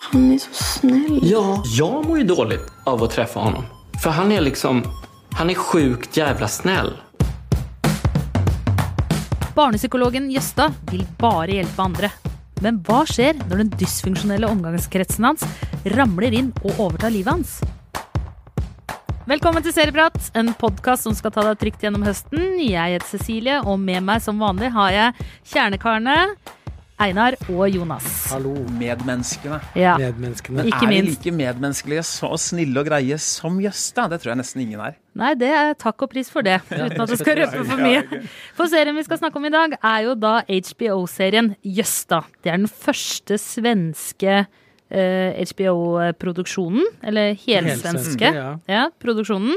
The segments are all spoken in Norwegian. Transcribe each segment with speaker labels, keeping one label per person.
Speaker 1: Han är så snäll.
Speaker 2: Ja, jag mår ju dåligt av att träffa honom. För han är liksom, han är sjukt jävla snäll.
Speaker 3: Barnepsykologen Jøsta vil bare hjelpe andre. Men hva skjer når den dysfunksjonelle omgangskretsen hans ramler inn og overtar livet hans? Velkommen til Serieprat, en podkast som skal ta deg trygt gjennom høsten. Jeg heter Cecilie, og med meg som vanlig har jeg kjernekarene Einar og Jonas.
Speaker 4: Hallo. Medmenneskene.
Speaker 3: Ja,
Speaker 4: Medmenneskene.
Speaker 3: Ikke
Speaker 4: er de like medmenneskelige så snille og greie som Jøsta? Det tror jeg nesten ingen er.
Speaker 3: Nei, det er takk og pris for det, uten at du skal røpe for mye. For serien vi skal snakke om i dag, er jo da HBO-serien Jøsta. Det er den første svenske eh, HBO-produksjonen, eller helsvenske,
Speaker 5: Helsvenske, ja.
Speaker 3: ja, produksjonen.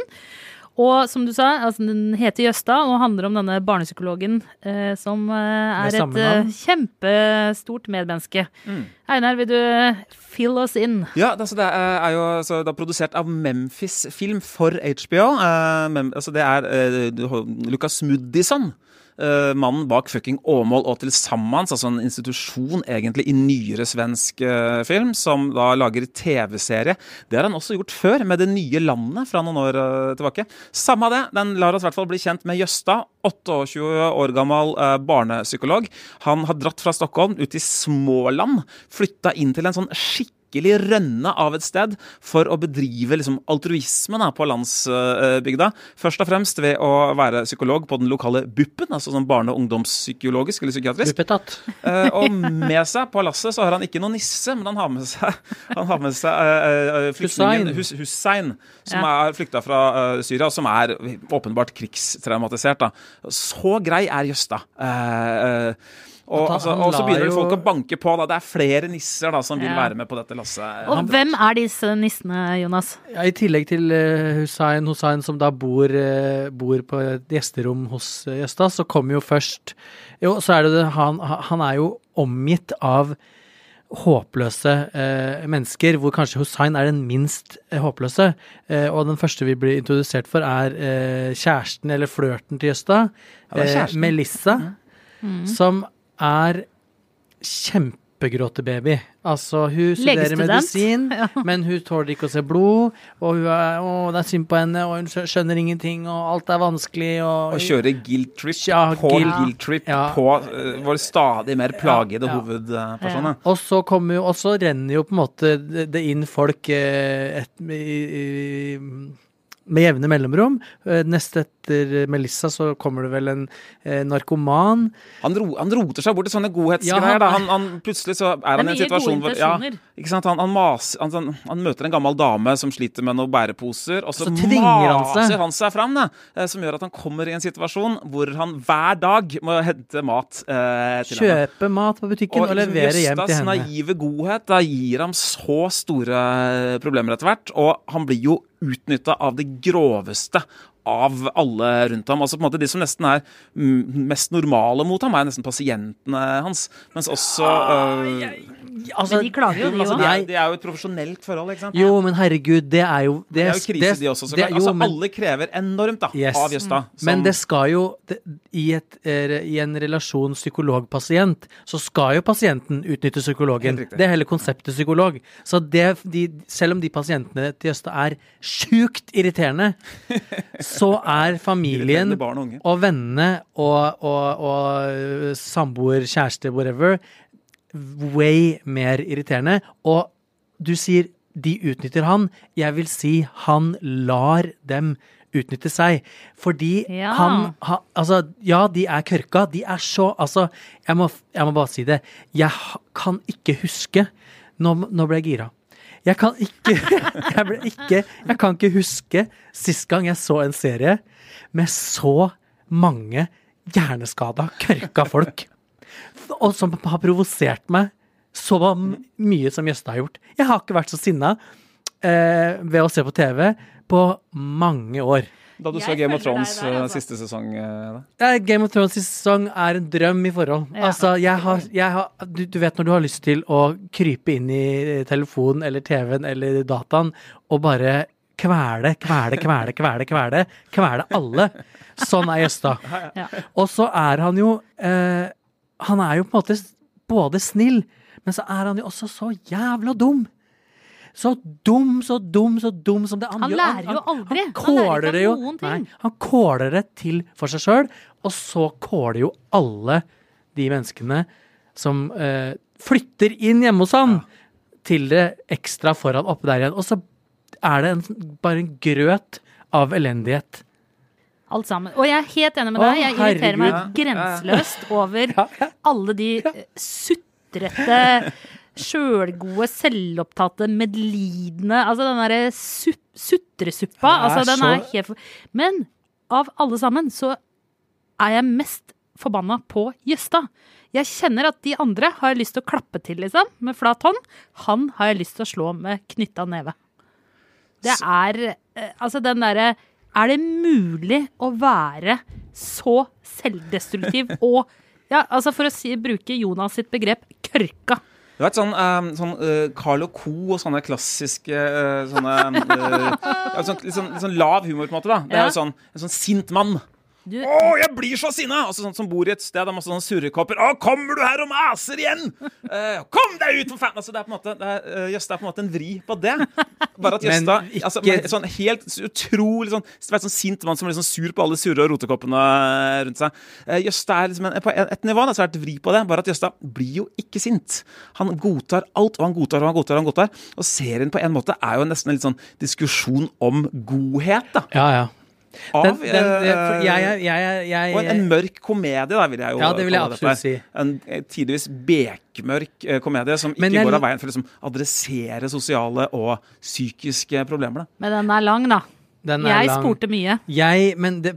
Speaker 3: Og som du sa, altså, den heter Jøstad og handler om denne barnepsykologen eh, som eh, er et eh, kjempestort medmenneske. Einar, vil du fill oss in?
Speaker 4: Ja, altså, det er er jo altså, det er produsert av Memphis Film for HBO. Eh, Mem altså, det er eh, Lucas Moodysson. Eh, mannen bak fucking Åmål og til Sammans, altså en institusjon egentlig i nyere svensk eh, film, som da lager TV-serie. Det har han også gjort før, med Det nye landet fra noen år eh, tilbake. Samme av det, den lar oss i hvert fall bli kjent med Jøsta, 28 år gammel barnepsykolog. Han har dratt fra Stockholm ut i Småland, flytta inn til en sånn skikkelig rønne av et sted for å bedrive liksom, altruisme da, på landsbygda. Først og fremst ved å være psykolog på den lokale BUP-en, altså sånn barne- og ungdomspsykologisk eller psykiatrisk.
Speaker 5: Buppetat.
Speaker 4: Eh, og med seg på lasset så har han ikke noen nisse, men han har med seg, han har med seg eh, eh, flyktningen Hus, Hussein, som
Speaker 3: Ja.
Speaker 4: er flykta fra Syria, som er åpenbart krigstraumatisert. Da. Så grei er Jøsta. Uh, eh, og,
Speaker 5: At han-
Speaker 4: altså, og så begynner
Speaker 5: jo-
Speaker 4: folk å banke på. Da. Det er flere nisser da, som vil
Speaker 3: Ja.
Speaker 4: være med på dette lasset.
Speaker 3: Og hvem er disse nissene, Jonas?
Speaker 5: Ja, I tillegg til eh, Hussein, Hussein som da bor, eh, bor på et gjesterom hos uh, Jøsta, så kommer jo først Jo, så er det det han, han er jo omgitt av håpløse eh, mennesker, hvor kanskje Hussein er den minst eh, håpløse. Eh, og den første vi blir introdusert for, er eh, kjæresten eller flørten til Jøsta.
Speaker 4: Ja,
Speaker 5: eh. Melissa, som er kjempegråtebaby. Altså, hun studerer medisin,
Speaker 3: Ja.
Speaker 5: men hun tåler ikke å se blod, og hun er, å, det er synd på henne, og hun skjønner ingenting, og alt er vanskelig, og
Speaker 4: og kjøre guilt trip
Speaker 5: Ja,
Speaker 4: på
Speaker 5: guilt-
Speaker 4: guilt trip
Speaker 5: Ja.
Speaker 4: på uh, vår stadig mer plagede
Speaker 5: Ja, ja.
Speaker 4: hovedperson.
Speaker 5: Og så kommer jo, og så renner jo på en måte det inn folk uh, et, i, i, med jevne mellomrom. Eh, Nest etter Melissa så kommer det vel en eh, narkoman.
Speaker 4: Han, ro, han roter seg bort til sånne godhetsgreier.
Speaker 5: han-
Speaker 4: Han, han, plutselig så er han i en situasjon hvor ja, ikke sant? Han, han, mas, han, han, han møter en gammel dame som sliter med noen bæreposer, og så,
Speaker 5: Så maser han seg.
Speaker 4: han seg fram. Da, eh, som gjør at han kommer i en situasjon hvor han hver dag må hente mat eh, til henne.
Speaker 5: Kjøpe mat på butikken og,
Speaker 4: og
Speaker 5: levere hjem til
Speaker 4: Jøstas
Speaker 5: henne.
Speaker 4: naive godhet da gir ham så store problemer etter hvert, og han blir jo utnytta av det groveste av alle rundt ham. Altså på en måte De som nesten er mm, mest normale mot ham, er nesten pasientene hans. Mens også øh,
Speaker 5: Altså,
Speaker 3: Men de klager jo, de
Speaker 4: altså,
Speaker 3: òg.
Speaker 4: det, er, det er jo et profesjonelt forhold, ikke sant?
Speaker 5: Jo, men herregud, det er jo
Speaker 4: Det er jo krise, de også. Så
Speaker 5: det-
Speaker 4: jo, altså,
Speaker 5: men-
Speaker 4: alle krever enormt da,
Speaker 5: Yes.
Speaker 4: av Jøstad. som-
Speaker 5: Men det skal jo det, i, et, I en relasjon psykolog-pasient, så skal jo pasienten utnytte psykologen. Det er hele konseptet psykolog. Så det, de, selv om de pasientene til Jøstad er sjukt irriterende, så er familien
Speaker 4: og
Speaker 5: og vennene og, og, og samboer, kjæreste, whatever, way mer irriterende. Og du sier de utnytter han. Jeg vil si han lar dem utnytte seg. Fordi
Speaker 3: Ja.
Speaker 5: han ha, Altså, ja, de er kørka. De er så Altså, jeg må, jeg må bare si det. Jeg kan ikke huske Nå, nå ble jeg gira. Jeg kan ikke jeg, ble ikke jeg kan ikke huske sist gang jeg så en serie med så mange hjerneskada, kørka folk. Og som har provosert meg så mye som Jøste har gjort. Jeg har ikke vært så sinna eh, ved å se på TV på mange år.
Speaker 4: Da du
Speaker 3: Jeg
Speaker 4: så Game of Thrones
Speaker 3: der,
Speaker 4: øh,
Speaker 3: altså.
Speaker 4: siste sesong Ja, da.
Speaker 5: Eh, Game of Thrones siste sesong er en drøm i forhold.
Speaker 3: Ja.
Speaker 5: Altså, jeg har, jeg har du, du vet når du har lyst til å krype inn i telefonen eller TV-en eller dataen og bare kvele, kvele, kvele, kvele, kvele. Kvele alle. Sånn er Gjøsta.
Speaker 3: Ja.
Speaker 5: Og så er han jo eh, Han er jo på en måte både snill, Men så er han jo også så jævla dum. Så dum, så dum, så dum som det
Speaker 3: Han
Speaker 5: han
Speaker 3: lærer jo aldri.
Speaker 5: Han
Speaker 3: Han lærer
Speaker 5: kåler
Speaker 3: ikke
Speaker 5: det
Speaker 3: noen ting.
Speaker 5: Nei, han kåler det til for seg sjøl, og så kåler jo alle de menneskene som eh, flytter inn hjemme hos han, til det ekstra foran oppe der igjen. Og så er det en, bare en grøt av elendighet.
Speaker 3: Alt sammen. Og jeg er helt enig med deg. Jeg irriterer meg grenseløst over
Speaker 5: Ja, ja.
Speaker 3: alle de sutrete, sjølgode, selvopptatte, medlidende Altså den derre su sutresuppa. Altså, den er helt for... Men av alle sammen så er jeg mest forbanna på Jøstad. Jeg kjenner at de andre har jeg lyst til å klappe til, liksom, med flat hånd. Han har jeg lyst til å slå med knytta neve. Det er eh, Altså, den derre Er det mulig å være så selvdestruktiv og ja, altså For å si, bruke Jonas sitt begrep kørka.
Speaker 4: Du vet sånn, um, sånn uh, Carl og Co. og sånne klassiske uh, sånne uh, sånn, litt, sånn, litt sånn lav humor, på en måte. da Det er jo sånn en sånn sint mann.
Speaker 3: Du,
Speaker 4: Å, jeg blir så sinna! Altså, sånn som bor i et sted med masse sånne surrekopper. Å, kommer du her og maser igjen?! Uh, kom deg ut, for faen! Altså, det er på en måte det er, uh, Jøsta er på en måte en vri på det. Bare at Jøsta
Speaker 5: ikke-
Speaker 4: altså, sånn helt utrolig sånn, vet, sånn sint mann som blir sånn sur på alle surre og rotekoppene rundt seg. Uh, Jøsta er liksom en, på et nivå da, så er det et vri på det. Bare at Jøsta blir jo ikke sint. Han godtar alt, og han godtar og han godtar. Og han godtar. Og serien på en måte er jo nesten en litt sånn diskusjon om godhet, da.
Speaker 5: Ja, ja.
Speaker 4: Av,
Speaker 5: Den, den, jeg,
Speaker 4: eh,
Speaker 5: jeg, jeg, jeg, jeg,
Speaker 4: og en, en mørk komedie, da, vil jeg jo
Speaker 5: Ja, det vil jeg
Speaker 4: kalle
Speaker 5: absolutt
Speaker 4: si. En eh, tidvis bekmørk eh, komedie som ikke
Speaker 5: jeg-
Speaker 4: går av veien for å liksom, adressere sosiale og psykiske problemer. Da.
Speaker 3: men den er lang, da.
Speaker 5: den er
Speaker 3: Jeg
Speaker 5: lang.
Speaker 3: spurte mye.
Speaker 5: Jeg, men det,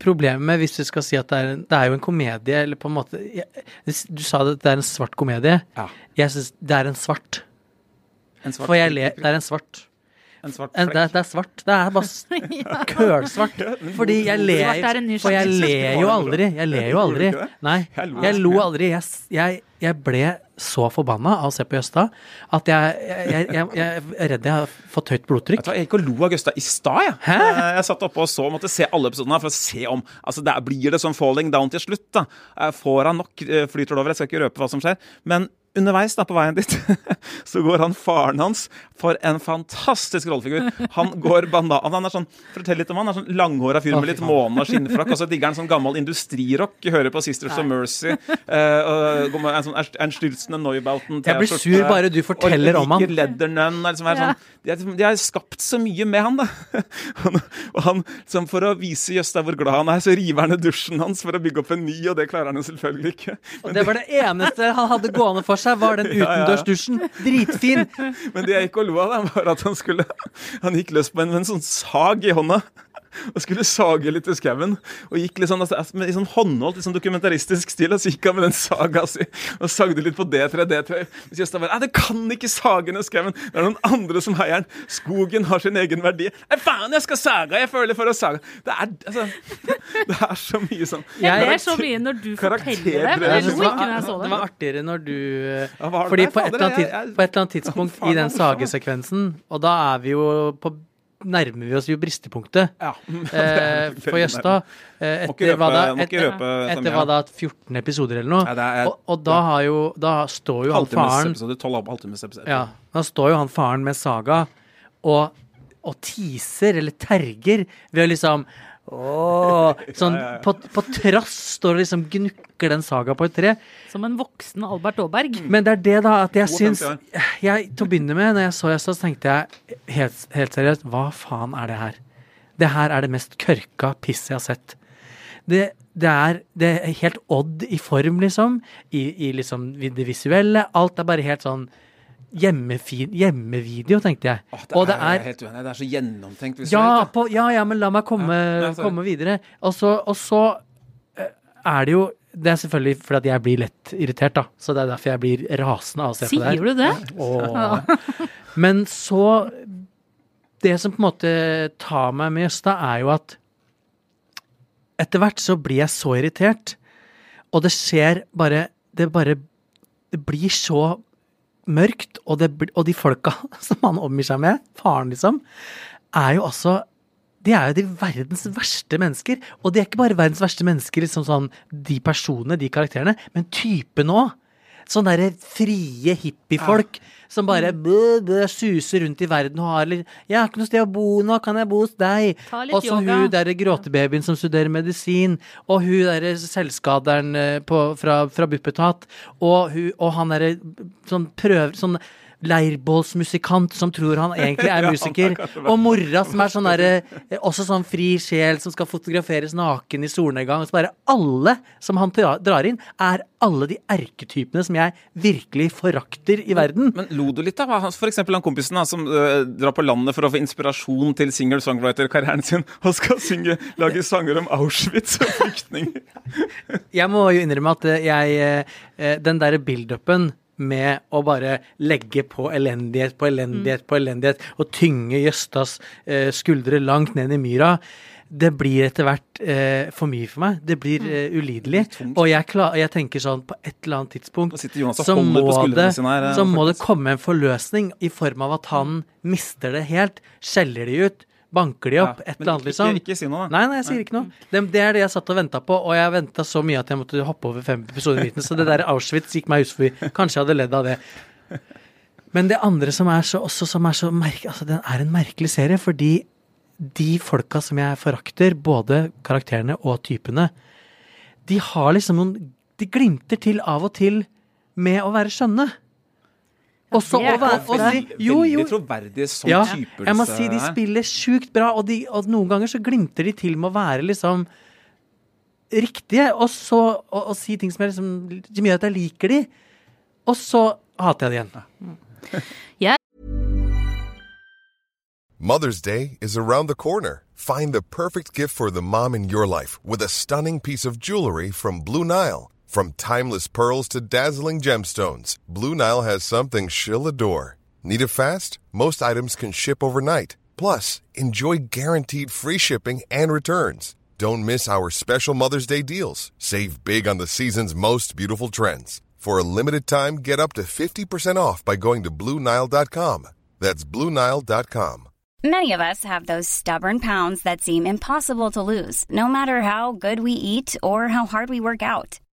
Speaker 5: problemet, hvis du skal si at det er, det er jo en komedie, eller på en måte jeg, Du sa det, det er en svart komedie.
Speaker 4: Ja.
Speaker 5: Jeg syns det er en svart.
Speaker 4: En svart
Speaker 5: For jeg ler Det er en svart.
Speaker 4: En svart
Speaker 5: flekk. det, er, det er svart. Det er bare kølsvart. Fordi jeg
Speaker 3: er
Speaker 5: ler For jeg ler jo aldri. Jeg ler jo aldri. Nei,
Speaker 4: Jeg lo
Speaker 5: aldri. Jeg, jeg, jeg ble så forbanna av å se på Jøstad at jeg, jeg, jeg, jeg er redd jeg har fått høyt blodtrykk.
Speaker 4: Jeg gikk og lo av Gustav i stad. Jeg.
Speaker 5: Hæ?
Speaker 4: Eh, jeg satt oppe og så, måtte se alle episodene for å se om altså der Blir det sånn falling down til slutt. da Eh, Får han nok eh, flyter det over? Jeg skal ikke røpe hva som skjer. Men underveis da på veien dit så går han faren hans for en fantastisk rollefigur. Han går banan... Han er sånn, for å fortelle litt om han, han er sånn langhåra fyr med litt måne og skinnfrakk. Og så digger han sånn gammel industrirock. Hører på Sisters of Mercy. Uh, og en sånn Ernst- Ernst Stürzende Neubauten
Speaker 5: Jeg blir sur bare du forteller om han.
Speaker 4: Leathernun. er Liksom,
Speaker 3: Ja.
Speaker 4: sånn, de, har, skapt så mye med han, da. og han, liksom, for å vise Jøsta hvor glad han er, så river han ned dusjen hans for å bygge opp en ny, og det klarer han jo selvfølgelig ikke.
Speaker 5: Og det var det eneste han hadde gående for seg, var den utendørsdusjen. Dritfin.
Speaker 4: Men det jeg gikk og lo av, var at han skulle Han gikk løs på en, med en sånn sag i hånda. Og skulle sage litt i skauen. Og gikk litt sånn, altså, med, i sånn håndholdt, litt sånn dokumentaristisk stil. Og så gikk han med den saga si og sagde litt på D3, D3. Mens Jøstad bare Nei, det kan ikke sage ned skauen! Det er noen andre som eier den. Skogen har sin egen verdi. Nei, faen, jeg skal sage! Jeg føler for å sage. Det er, altså, det er så mye sånn
Speaker 3: Jeg
Speaker 5: Jeg-
Speaker 3: ler så mye når du forteller det, men jeg lo ikke
Speaker 5: det,
Speaker 3: når jeg så
Speaker 5: det
Speaker 3: det.
Speaker 5: var artigere når du
Speaker 4: Ja,
Speaker 5: Fordi
Speaker 4: der?
Speaker 5: på et, eller annet,
Speaker 4: jeg- jeg-
Speaker 5: på et eller annet tidspunkt
Speaker 4: Faen,
Speaker 5: i den
Speaker 4: det
Speaker 5: sagesekvensen, og da er vi jo på Nærmer vi oss jo bristepunktet.
Speaker 4: Ja.
Speaker 5: Eh, for Jøstad. eh, etter, hva da, etter, etter hva
Speaker 4: da.
Speaker 5: da, 14 episoder eller noe.
Speaker 4: Nei, er-
Speaker 5: og, og da har jo Da står jo han faren
Speaker 4: episode. Tolv halvtimes episode.
Speaker 5: Ja, da står jo han faren med Saga og, og teaser, eller terger, ved å liksom Åh, sånn
Speaker 4: Ja, ja, ja.
Speaker 5: På, på trass står det liksom gnukker den Saga på et tre.
Speaker 3: Som en voksen Albert Aaberg.
Speaker 5: Men det er det, da, at jeg
Speaker 4: 52
Speaker 5: syns jeg, Til å begynne med, når jeg så det så tenkte jeg helt, helt seriøst Hva faen er det her? Det her er det mest kørka pisset jeg har sett. Det, det, er, det er helt odd i form, liksom. I, i liksom det visuelle. Alt er bare helt sånn hjemmevideo, tenkte jeg.
Speaker 4: Åh, det
Speaker 5: Og det
Speaker 4: er, jeg
Speaker 5: er
Speaker 4: helt uenig. Det er så gjennomtenkt.
Speaker 5: ja, på, ja, ja, men la meg komme,
Speaker 4: Ja,
Speaker 5: komme videre. Og så, og så eh, er det jo Det er selvfølgelig fordi jeg blir lett irritert, da. Så det er derfor jeg blir rasende av å se på det her.
Speaker 3: Sier du det?
Speaker 5: Og, Men så Det som på en måte tar meg med Jøsta, er jo at etter hvert så blir jeg så irritert, og det skjer bare Det bare Det blir så mørkt, og, det, og de folka som han omgir seg med, faren liksom, er jo også de er jo de verdens verste mennesker. Og de er ikke bare verdens verste mennesker, liksom sånn de personene, de karakterene, men typen òg. Sånne derre frie hippiefolk som bare
Speaker 3: Mm.
Speaker 5: bø, bø, suser rundt i verden og har litt 'Jeg har ikke noe sted å bo nå, kan jeg bo hos deg?' Og så hun derre gråtebabyen som studerer medisin, og hun derre selvskaderen eh, på, fra, fra Buppetat, og, hun, og han derre sånn prøver sånn leirbålsmusikant som tror han egentlig er musiker. Og mora som er sånn derre eh, Også sånn fri sjel som skal fotograferes naken i solnedgang. Så bare alle som han drar inn, er alle de erketypene som jeg virkelig forakter i verden.
Speaker 4: Men lo du litt da? f.eks. Han kompisen da, som øh, drar på landet for å få inspirasjon til singer-songwriter-karrieren sin, og skal synge, lage sanger om Auschwitz og flyktninger.
Speaker 5: Jeg må jo innrømme at eh, jeg Den derre build-upen med å bare legge på elendighet på elendighet på elendighet, og tynge Jøstas eh, skuldre langt ned i myra, det blir etter hvert eh, for mye for meg. Det blir eh, ulidelig. Og jeg, klar, jeg tenker sånn, på et eller annet tidspunkt
Speaker 4: og
Speaker 5: så må, det,
Speaker 4: her, eh,
Speaker 5: så må det komme en forløsning i form av at han mister det helt, skjeller de ut, banker de opp,
Speaker 4: Ja,
Speaker 5: et eller annet, liksom.
Speaker 4: ikke si noe, da.
Speaker 5: Nei, nei, jeg sier ikke noe. Det, det er det jeg satt og venta på, og jeg venta så mye at jeg måtte hoppe over fem episoder i midten, så det der Auschwitz gikk meg hus forbi. Kanskje jeg hadde ledd av det. Men det andre som er så, også som er så merkelig altså Den er en merkelig serie, fordi de folka som jeg forakter, både karakterene og typene, de har liksom noen De glimter til av og til med å være skjønne. Også
Speaker 3: er
Speaker 5: å være
Speaker 3: ofte.
Speaker 5: Jo, jo.
Speaker 4: Veldig troverdige som
Speaker 5: Ja,
Speaker 4: typer.
Speaker 5: jeg må si de spiller sjukt bra, og, de, og noen ganger så glimter de til med å være liksom riktige, og så og, og si ting som, er liksom, som gjør at jeg liker de, og så hater jeg det igjen.
Speaker 1: Mother's Day is around the corner. Find the perfect gift for the mom in your life with a stunning piece of jewelry from Blue Nile. From timeless pearls to dazzling gemstones, Blue Nile has something she'll adore. Need it fast? Most items can ship overnight. Plus, enjoy guaranteed free shipping and returns. Don't miss our special Mother's Day deals. Save big on the season's most beautiful trends. For a limited time, get up to 50% off by going to BlueNile.com. That's BlueNile.com.
Speaker 6: Many of us have those stubborn pounds that seem impossible to lose, no matter how good we eat or how hard we work out.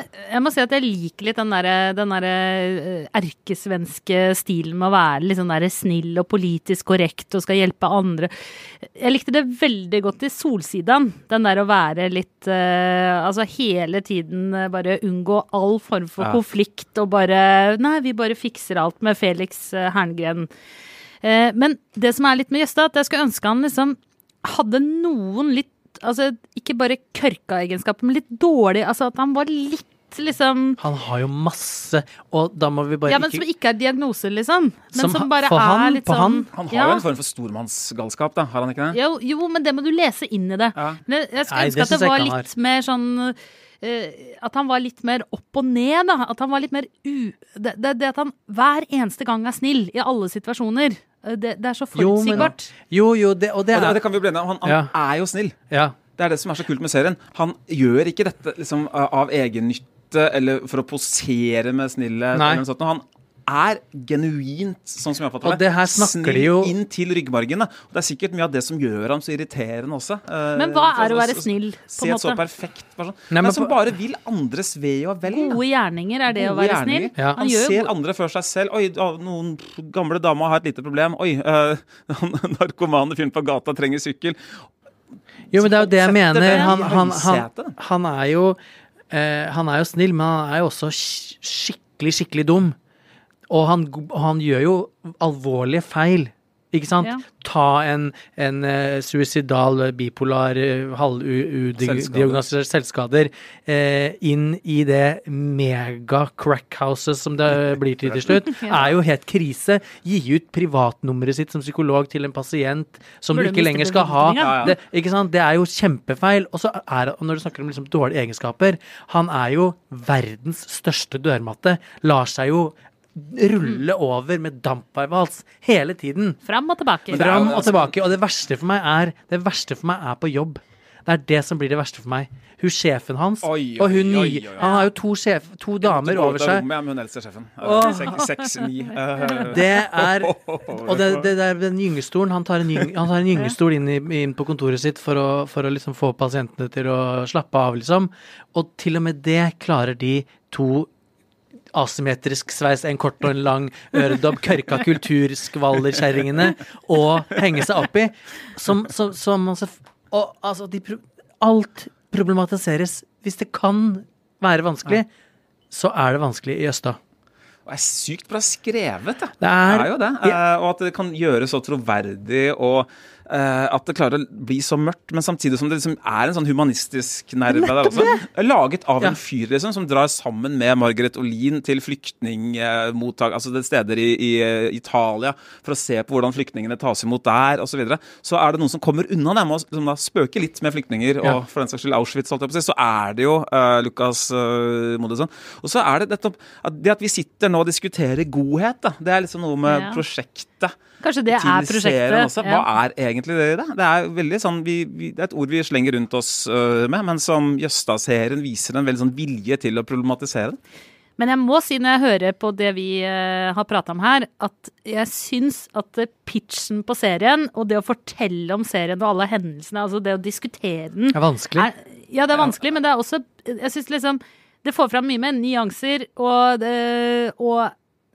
Speaker 3: Jeg må si at jeg liker litt den derre den eh, erkesvenske stilen med å være litt sånn der snill og politisk korrekt og skal hjelpe andre. Jeg likte det veldig godt i Solsidan. Den der å være litt uh, Altså hele tiden bare unngå all form for
Speaker 4: Ja.
Speaker 3: konflikt og bare Nei, vi bare fikser alt med Felix eh, Herngren. Uh, men det som er litt med Jøsta, at jeg skulle ønske han liksom hadde noen litt Altså ikke bare kørka egenskaper, men litt dårlig Altså at han var litt liksom
Speaker 5: Han har jo masse, og da må vi bare
Speaker 3: Ja, men som ikke er diagnoser, liksom. Men
Speaker 5: Som
Speaker 3: som, bare er
Speaker 5: han-
Speaker 3: litt sånn
Speaker 5: han?
Speaker 4: Han har
Speaker 3: ja.
Speaker 4: jo en form for stormannsgalskap, da. Har han ikke det?
Speaker 3: Jo, jo, men det må du lese inn i det.
Speaker 4: Ja.
Speaker 3: Men jeg, skulle ønske at det var
Speaker 5: ikke
Speaker 3: litt mer sånn uh, At han var litt mer opp og ned, da. At han var litt mer u... Det, det, det at han hver eneste gang er snill i alle situasjoner. Eh, Det, det er så forutsigbart.
Speaker 5: Jo, jo, det, og det
Speaker 4: Og det,
Speaker 5: er
Speaker 4: det kan vi bli enige om. Han, han
Speaker 5: Ja.
Speaker 4: er jo snill.
Speaker 5: Ja.
Speaker 4: Det er det som er så kult med serien. Han gjør ikke dette liksom av egennytte eller for å posere med snille. Han er genuint, sånn som jeg oppfatter
Speaker 5: det her snakker
Speaker 4: snill
Speaker 5: de jo-
Speaker 4: inn til ryggmargen. da. Og det er sikkert mye av det som gjør ham så irriterende også. Eh,
Speaker 3: Men hva er å være
Speaker 4: altså,
Speaker 3: snill, på
Speaker 4: Se
Speaker 3: en
Speaker 4: et så perfekt person.
Speaker 5: Nei, men
Speaker 4: som
Speaker 5: på-
Speaker 4: bare vil andres ve og vel.
Speaker 3: Gode gjerninger, er det å være snill?
Speaker 5: Ja.
Speaker 3: Han
Speaker 4: Han ser
Speaker 3: gode-
Speaker 4: andre før seg selv. Oi, noen gamle damer har et lite problem. Oi, øh, narkomane fyren på gata trenger sykkel.
Speaker 5: Jo, men det er jo det jeg mener. Han, han, han, han er jo øh, Han er jo snill, men han er jo også skikkelig, skikkelig dum. Og han, han gjør jo alvorlige feil. Ikke sant?
Speaker 3: Ja.
Speaker 5: Ta en, en uh, suicidal, eh, bipolar, uh, halvdiagnostisert selvskader uh, inn i det mega-crackhouset som det blir til til slutt, er jo helt krise. Gi ut privatnummeret sitt som psykolog til en pasient som
Speaker 3: Burde
Speaker 5: du ikke lenger skal ha.
Speaker 4: Ja, ja.
Speaker 5: Det, ikke sant? det er jo kjempefeil. Og så er og når du snakker om liksom dårlige egenskaper Han er jo verdens største dørmatte. Lar seg jo rulle over med dampveivals hele tiden.
Speaker 3: Fram og tilbake.
Speaker 4: Men er
Speaker 5: Fram og tilbake. Og det verste for meg er Det verste for meg er på jobb. Det er det som blir det verste for meg. Hun sjefen hans
Speaker 4: Oi, oi,
Speaker 5: og hun
Speaker 4: oi,
Speaker 5: nye
Speaker 4: oi, oi.
Speaker 5: Han har jo to, sjef, to damer over seg.
Speaker 4: Med hun eldste sjefen.
Speaker 5: Åh.
Speaker 4: Seks, seks, ni.
Speaker 5: Det er Og det, det der, den gyngestolen Han tar en, gyng, han tar en gyngestol inn, inn på kontoret sitt for å, for å liksom få pasientene til å slappe av, liksom. Og til og med det klarer de to asymmetrisk sveis, en kort og en lang øredobb, kørka kulturskvallerkjerringene å henge seg opp i. Som, som, som altså, Og altså, de, alt problematiseres. Hvis det kan være vanskelig, så er det vanskelig i Østa.
Speaker 4: Det er sykt bra skrevet, det.
Speaker 5: Det er-
Speaker 4: jo det.
Speaker 5: Ja.
Speaker 4: Eh, og at det kan gjøres så troverdig, og at det klarer å bli så mørkt, men samtidig som det liksom er en sånn humanistisk nerve der også. Laget av en fyr liksom, som drar sammen med Margaret Olin til flyktningmottak, altså det steder i, i eh, Italia, for å se på hvordan flyktningene tas imot der, osv. Så, videre. så er det noen som kommer unna det med å liksom, da, spøke litt med flyktninger, og for den saks skyld Auschwitz, holdt jeg på å si, så er det jo uh, Lukas uh, Modesson. Og så er det nettopp at det at vi sitter nå og diskuterer godhet, da, det er liksom noe med
Speaker 3: Ja.
Speaker 4: prosjektet.
Speaker 3: Kanskje det er prosjektet.
Speaker 4: Også.
Speaker 3: Ja.
Speaker 4: Hva er egentlig det i det? Det er veldig sånn, vi, vi, det er et ord vi slenger rundt oss øh, med, men som Jøstad-serien viser en veldig sånn vilje til å problematisere den.
Speaker 3: Men jeg må si når jeg hører på det vi eh, har prata om her, at jeg syns at eh, pitchen på serien, og det å fortelle om serien og alle hendelsene, altså det å diskutere den
Speaker 5: Det er vanskelig.
Speaker 3: er, Ja, det er vanskelig, men det er også Jeg syns liksom Det får fram mye mer nyanser, og, det, og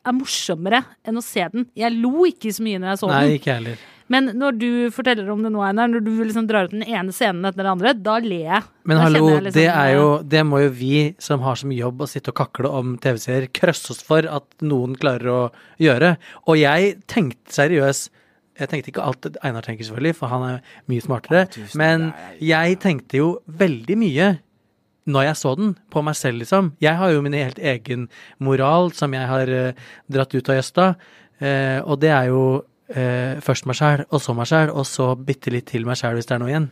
Speaker 3: er morsommere enn å se den. Jeg lo ikke så mye når jeg så
Speaker 5: Nei,
Speaker 3: den.
Speaker 5: ikke heller.
Speaker 3: Men når du forteller om det nå, Einar, når du liksom drar ut den ene scenen etter den andre, da ler jeg.
Speaker 5: Men
Speaker 3: Da
Speaker 5: hallo,
Speaker 3: jeg liksom,
Speaker 5: det er jo Det må jo vi som har så mye jobb å sitte og kakle om TV-serier, krøsse oss for at noen klarer å gjøre. Og jeg tenkte seriøst Jeg tenkte ikke alt Einar tenker, selvfølgelig, for han er mye smartere. Men jeg tenkte jo veldig mye når jeg så den, på meg selv, liksom. Jeg har jo min helt egen moral som jeg har eh, dratt ut av gjøsta, Eh, og det er jo eh, først meg sjæl, og så meg sjæl, og så bitte litt til meg sjæl hvis det er noe igjen.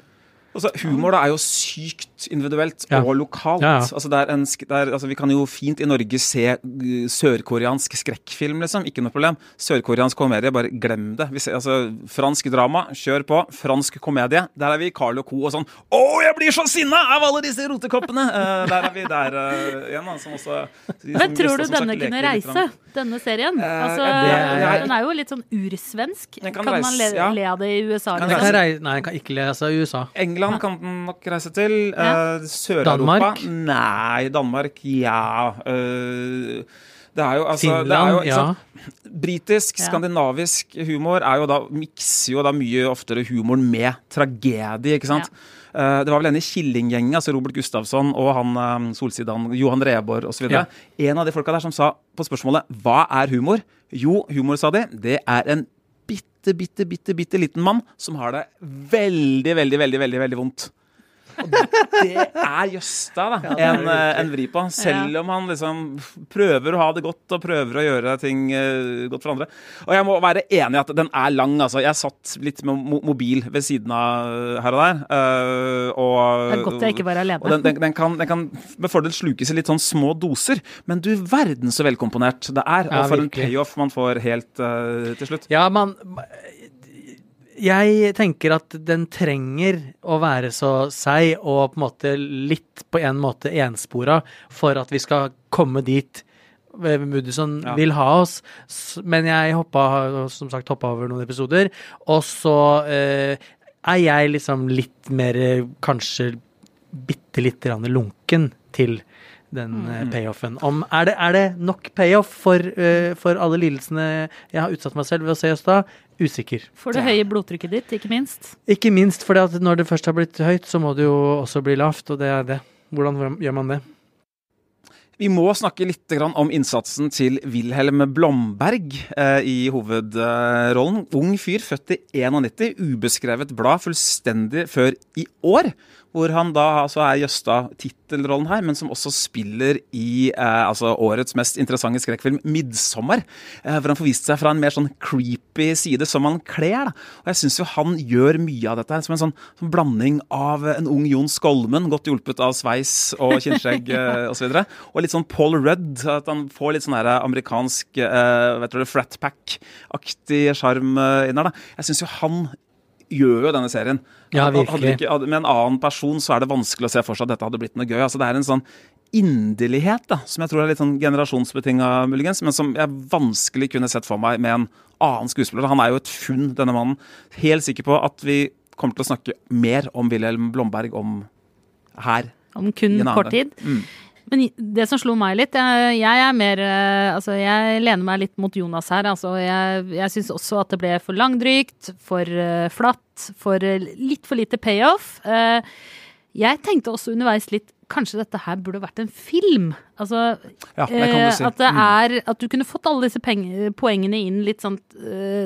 Speaker 4: Altså, humor da er jo sykt individuelt
Speaker 5: Ja.
Speaker 4: og lokalt.
Speaker 5: Ja, ja.
Speaker 4: Altså, det er en, det er, altså, vi kan jo fint i Norge se uh, sørkoreansk skrekkfilm, liksom. Ikke noe problem. Sørkoreansk komedie, bare glem det. Vi ser, altså, fransk drama, kjør på. Fransk komedie, der er vi Carl og co. og sånn Å, jeg blir så sinna av alle disse rotekoppene! Uh, der er vi der uh, igjen, da. Som også som
Speaker 3: Men tror du
Speaker 4: som sagt
Speaker 3: denne kunne reise, denne serien?
Speaker 4: Uh,
Speaker 3: Altså,
Speaker 4: ja,
Speaker 5: det er-
Speaker 3: den er jo litt sånn ursvensk. Kan,
Speaker 4: Kan, reise,
Speaker 3: man le,
Speaker 4: ja.
Speaker 3: le av det i USA?
Speaker 4: Kan
Speaker 3: liksom?
Speaker 5: kan rei nei, den kan ikke lese i USA.
Speaker 4: England kan den nok reise til.
Speaker 3: Ja.
Speaker 4: Eh, Sør-Europa
Speaker 5: Danmark?
Speaker 4: Nei. Danmark, ja. Eh, det er jo altså det er
Speaker 5: Finland,
Speaker 4: jo,
Speaker 5: ja.
Speaker 4: Britisk, skandinavisk humor er jo da, mikser jo da mye oftere humoren med tragedie, ikke sant? Ja. det var vel en i Killinggjengen, altså Robert Gustafsson og han Solsidan, Johan Reborg osv.
Speaker 5: Ja.
Speaker 4: En av de folka der som sa på spørsmålet 'Hva er humor?' Jo, humor, sa de, det er en bitte, bitte, bitte, bitte liten mann som har det veldig, veldig, veldig, veldig, veldig vondt. Og det er Jøsta, da. en, en vri på. Selv om han liksom prøver å ha det godt og prøver å gjøre ting eh, godt for andre. Og jeg må være enig i at den er lang, altså. Jeg satt litt med mobil ved siden av eh, her og der. eh, og,
Speaker 3: Det er godt jeg ikke var alene.
Speaker 4: Og den, den, den, kan, den kan med fordel slukes i litt sånn små doser. Men du verden så velkomponert det er. Og for en payoff man får helt uh, til slutt.
Speaker 5: Ja, man jeg tenker at den trenger å være så seig og på en måte litt på en måte enspora for at vi skal komme dit eh, Moodysson
Speaker 4: Ja.
Speaker 5: vil ha oss. Men jeg hoppa, som sagt, hoppa over noen episoder, og så eh, er jeg liksom litt mer eh, kanskje bitte lite grann lunken til den mm. payoffen. Om, er, det, er det nok payoff for, uh, for alle lidelsene jeg har utsatt meg selv ved å se Jøstad? stad? Usikker.
Speaker 3: For det høye blodtrykket ditt, ikke minst.
Speaker 5: Ikke minst for når det først har blitt høyt, så må det jo også bli lavt, og det er det. Hvordan gjør man det?
Speaker 4: Vi må snakke litt om innsatsen til Wilhelm Blomberg eh, i hovedrollen. Ung fyr, født i 91, ubeskrevet blad fullstendig før i år. Hvor han da altså er Jøsta tittelrollen her, men som også spiller i eh, altså årets mest interessante skrekkfilm, 'Midtsommer'. Eh, hvor han får vist seg fra en mer sånn creepy side, som han kler. da. Og jeg syns jo han gjør mye av dette her som en sånn, sånn blanding av en ung Jon Skolmen, godt hjulpet av sveis og kinnskjegg eh, osv. Og, og litt sånn Paul Rudd. At han får litt sånn her amerikansk eh, vet du, frat pack-aktig sjarm eh, inn her. da. Jeg syns jo han gjør jo denne serien.
Speaker 5: Ja, virkelig.
Speaker 4: ikke, med en annen person så er det vanskelig å se for seg at dette hadde blitt noe gøy. altså Det er en sånn inderlighet da, som jeg tror er litt sånn generasjonsbetinga, muligens, men som jeg vanskelig kunne sett for meg med en annen skuespiller. Han er jo et funn, denne mannen. Helt sikker på at vi kommer til å snakke mer om Wilhelm Blomberg om her.
Speaker 3: Om kun kort tid.
Speaker 4: Mm.
Speaker 3: Men det som slo meg litt Jeg, jeg er mer eh, Altså, jeg lener meg litt mot Jonas her. Altså, jeg jeg syns også at det ble for langdrygt, for eh, flatt, for eh, litt for lite payoff. Jeg tenkte også underveis litt Kanskje dette her burde vært en film? Altså
Speaker 4: Ja, det kan du si.
Speaker 3: At det
Speaker 4: Mm.
Speaker 3: er At du kunne fått alle disse poengene inn litt sånn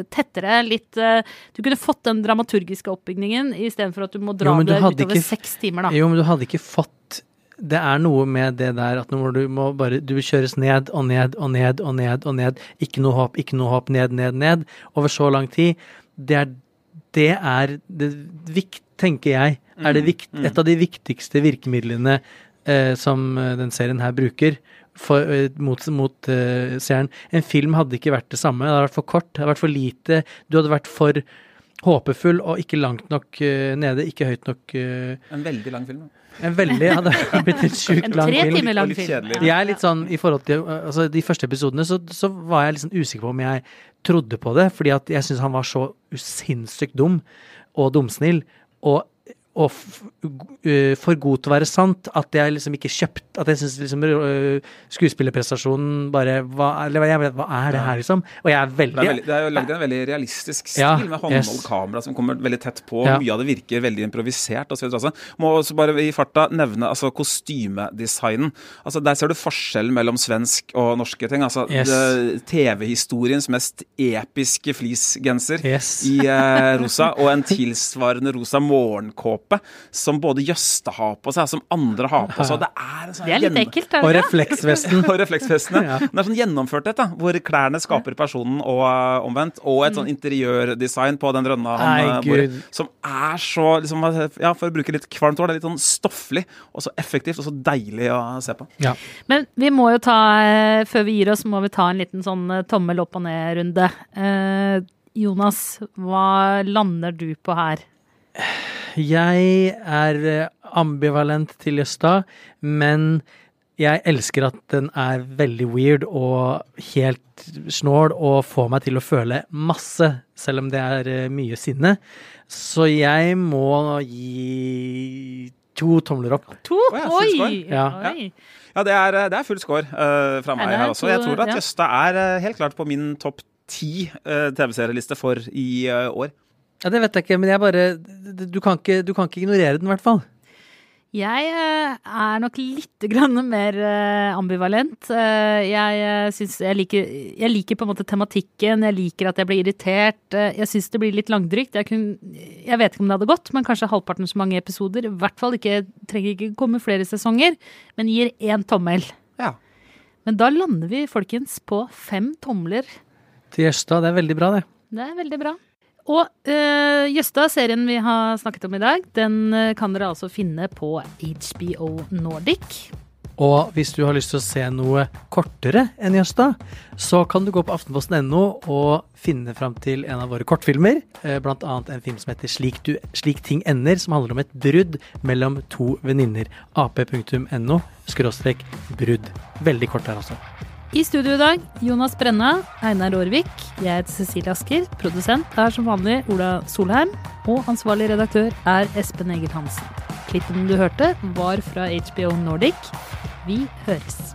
Speaker 3: tettere. Litt Du kunne fått den dramaturgiske oppbygningen istedenfor at du må dra
Speaker 5: Jo, du
Speaker 3: det utover
Speaker 5: ikke
Speaker 3: seks timer, da.
Speaker 5: Jo, men du hadde ikke fått Det er noe med det der at når du må bare Du kjøres ned og ned og ned og ned og ned. Ikke noe håp, ikke noe håp. ned, ned, ned. Over så lang tid. Det er det, er det vikt, tenker jeg, er det vikt, et av de viktigste virkemidlene eh, som eh, den serien her bruker. For, eh, mot mot eh, seeren. En film hadde ikke vært det samme. Det hadde vært for kort, det hadde vært for lite. Du hadde vært for håpefull og ikke langt nok uh, nede, ikke høyt nok uh,
Speaker 4: En veldig lang film. da.
Speaker 5: en veldig hadde blitt en sjukt
Speaker 3: En tre timer lang film.
Speaker 4: kjedelig.
Speaker 3: Ja.
Speaker 5: Jeg er litt sånn i forhold til altså De første episodene så, så var jeg sånn usikker på om jeg trodde på det, fordi at jeg syns han var så sinnssykt dum og dumsnill. Og, og øh, for god til å være sant at jeg liksom ikke kjøpt At jeg syns liksom øh, skuespillerprestasjonen bare hva, vet, hva er det her, liksom? Og jeg er
Speaker 4: Det
Speaker 5: veldig,
Speaker 4: er, veldig, det er lagd en veldig realistisk stil
Speaker 5: Ja,
Speaker 4: med
Speaker 5: yes.
Speaker 4: kamera som kommer veldig tett på.
Speaker 5: Ja.
Speaker 4: Mye av det virker veldig improvisert. Og så videre, altså. Må også bare i farta nevne altså, kostymedesignen. Altså, der ser du forskjellen mellom svensk og norske ting. Altså,
Speaker 5: Yes.
Speaker 4: TV-historiens mest episke fleecegenser
Speaker 5: Yes.
Speaker 4: i eh, rosa, og en tilsvarende rosa morgenkåpe som både Jøste har på seg, som andre har på seg. Det er, sånn
Speaker 3: Det er litt ekkelt, er det Og
Speaker 5: refleksvesten.
Speaker 4: og refleksfestene.
Speaker 5: Ja.
Speaker 4: Det er sånn gjennomførthet, da, hvor klærne skaper personen og uh, omvendt. Og et sånn interiørdesign på den rønna han
Speaker 5: Nei,
Speaker 4: uh, bor i, som er så liksom, Ja, for å bruke litt kvalmt ord, det er litt sånn stofflig og så effektivt og så deilig å se på.
Speaker 5: Ja.
Speaker 3: Men vi må jo ta, eh, før vi gir oss, må vi ta en liten sånn eh, tommel opp og ned-runde. Eh, Jonas, hva lander du på her?
Speaker 5: Jeg er eh, ambivalent til Jøstad, men jeg elsker at den er veldig weird og helt snål og får meg til å føle masse, selv om det er eh, mye sinne. Så jeg må gi to tomler opp.
Speaker 3: To?
Speaker 4: ja,
Speaker 3: Oi!
Speaker 5: Ja.
Speaker 3: Oi.
Speaker 4: Ja, det er, det er full score uh, fra meg
Speaker 3: er
Speaker 4: her også. Jeg tror at Jøstad er uh, helt klart på min topp ti uh, TV-serieliste for i uh, år.
Speaker 5: Ja, Det vet jeg ikke, men jeg bare Du kan ikke, du kan ikke ignorere den, i hvert fall.
Speaker 3: Jeg eh, er nok litt grann mer eh, ambivalent. Eh, jeg jeg liker Jeg liker på en måte tematikken, jeg liker at jeg blir irritert. Jeg syns det blir litt langdrygt. Jeg, kun, jeg vet ikke om det hadde gått, men kanskje halvparten så mange episoder. I hvert fall ikke Trenger ikke komme flere sesonger, men gir én tommel.
Speaker 4: Ja.
Speaker 3: Men da lander vi, folkens, på fem tomler.
Speaker 5: Til Jøsta. Det er veldig bra, det.
Speaker 3: Det er veldig bra. Og uh, Jøsta, serien vi har snakket om i dag, den eh, kan dere altså finne på HBO Nordic.
Speaker 5: Og hvis du har lyst til å se noe kortere enn Jøsta, så kan du gå på aftenposten.no og finne fram til en av våre kortfilmer. eh, Blant annet en film som heter Slik, du, Slik ting ender, som handler om et brudd mellom to venninner. ap.no skråstrek brudd. Veldig kort der, altså.
Speaker 3: I studio i dag Jonas Brenna, Einar Aarvik, jeg heter Cecilie Asker. Produsent er som vanlig Ola Solheim. Og ansvarlig redaktør er Espen Egil Hansen. Klippen du hørte, var fra HBO Nordic. Vi høres.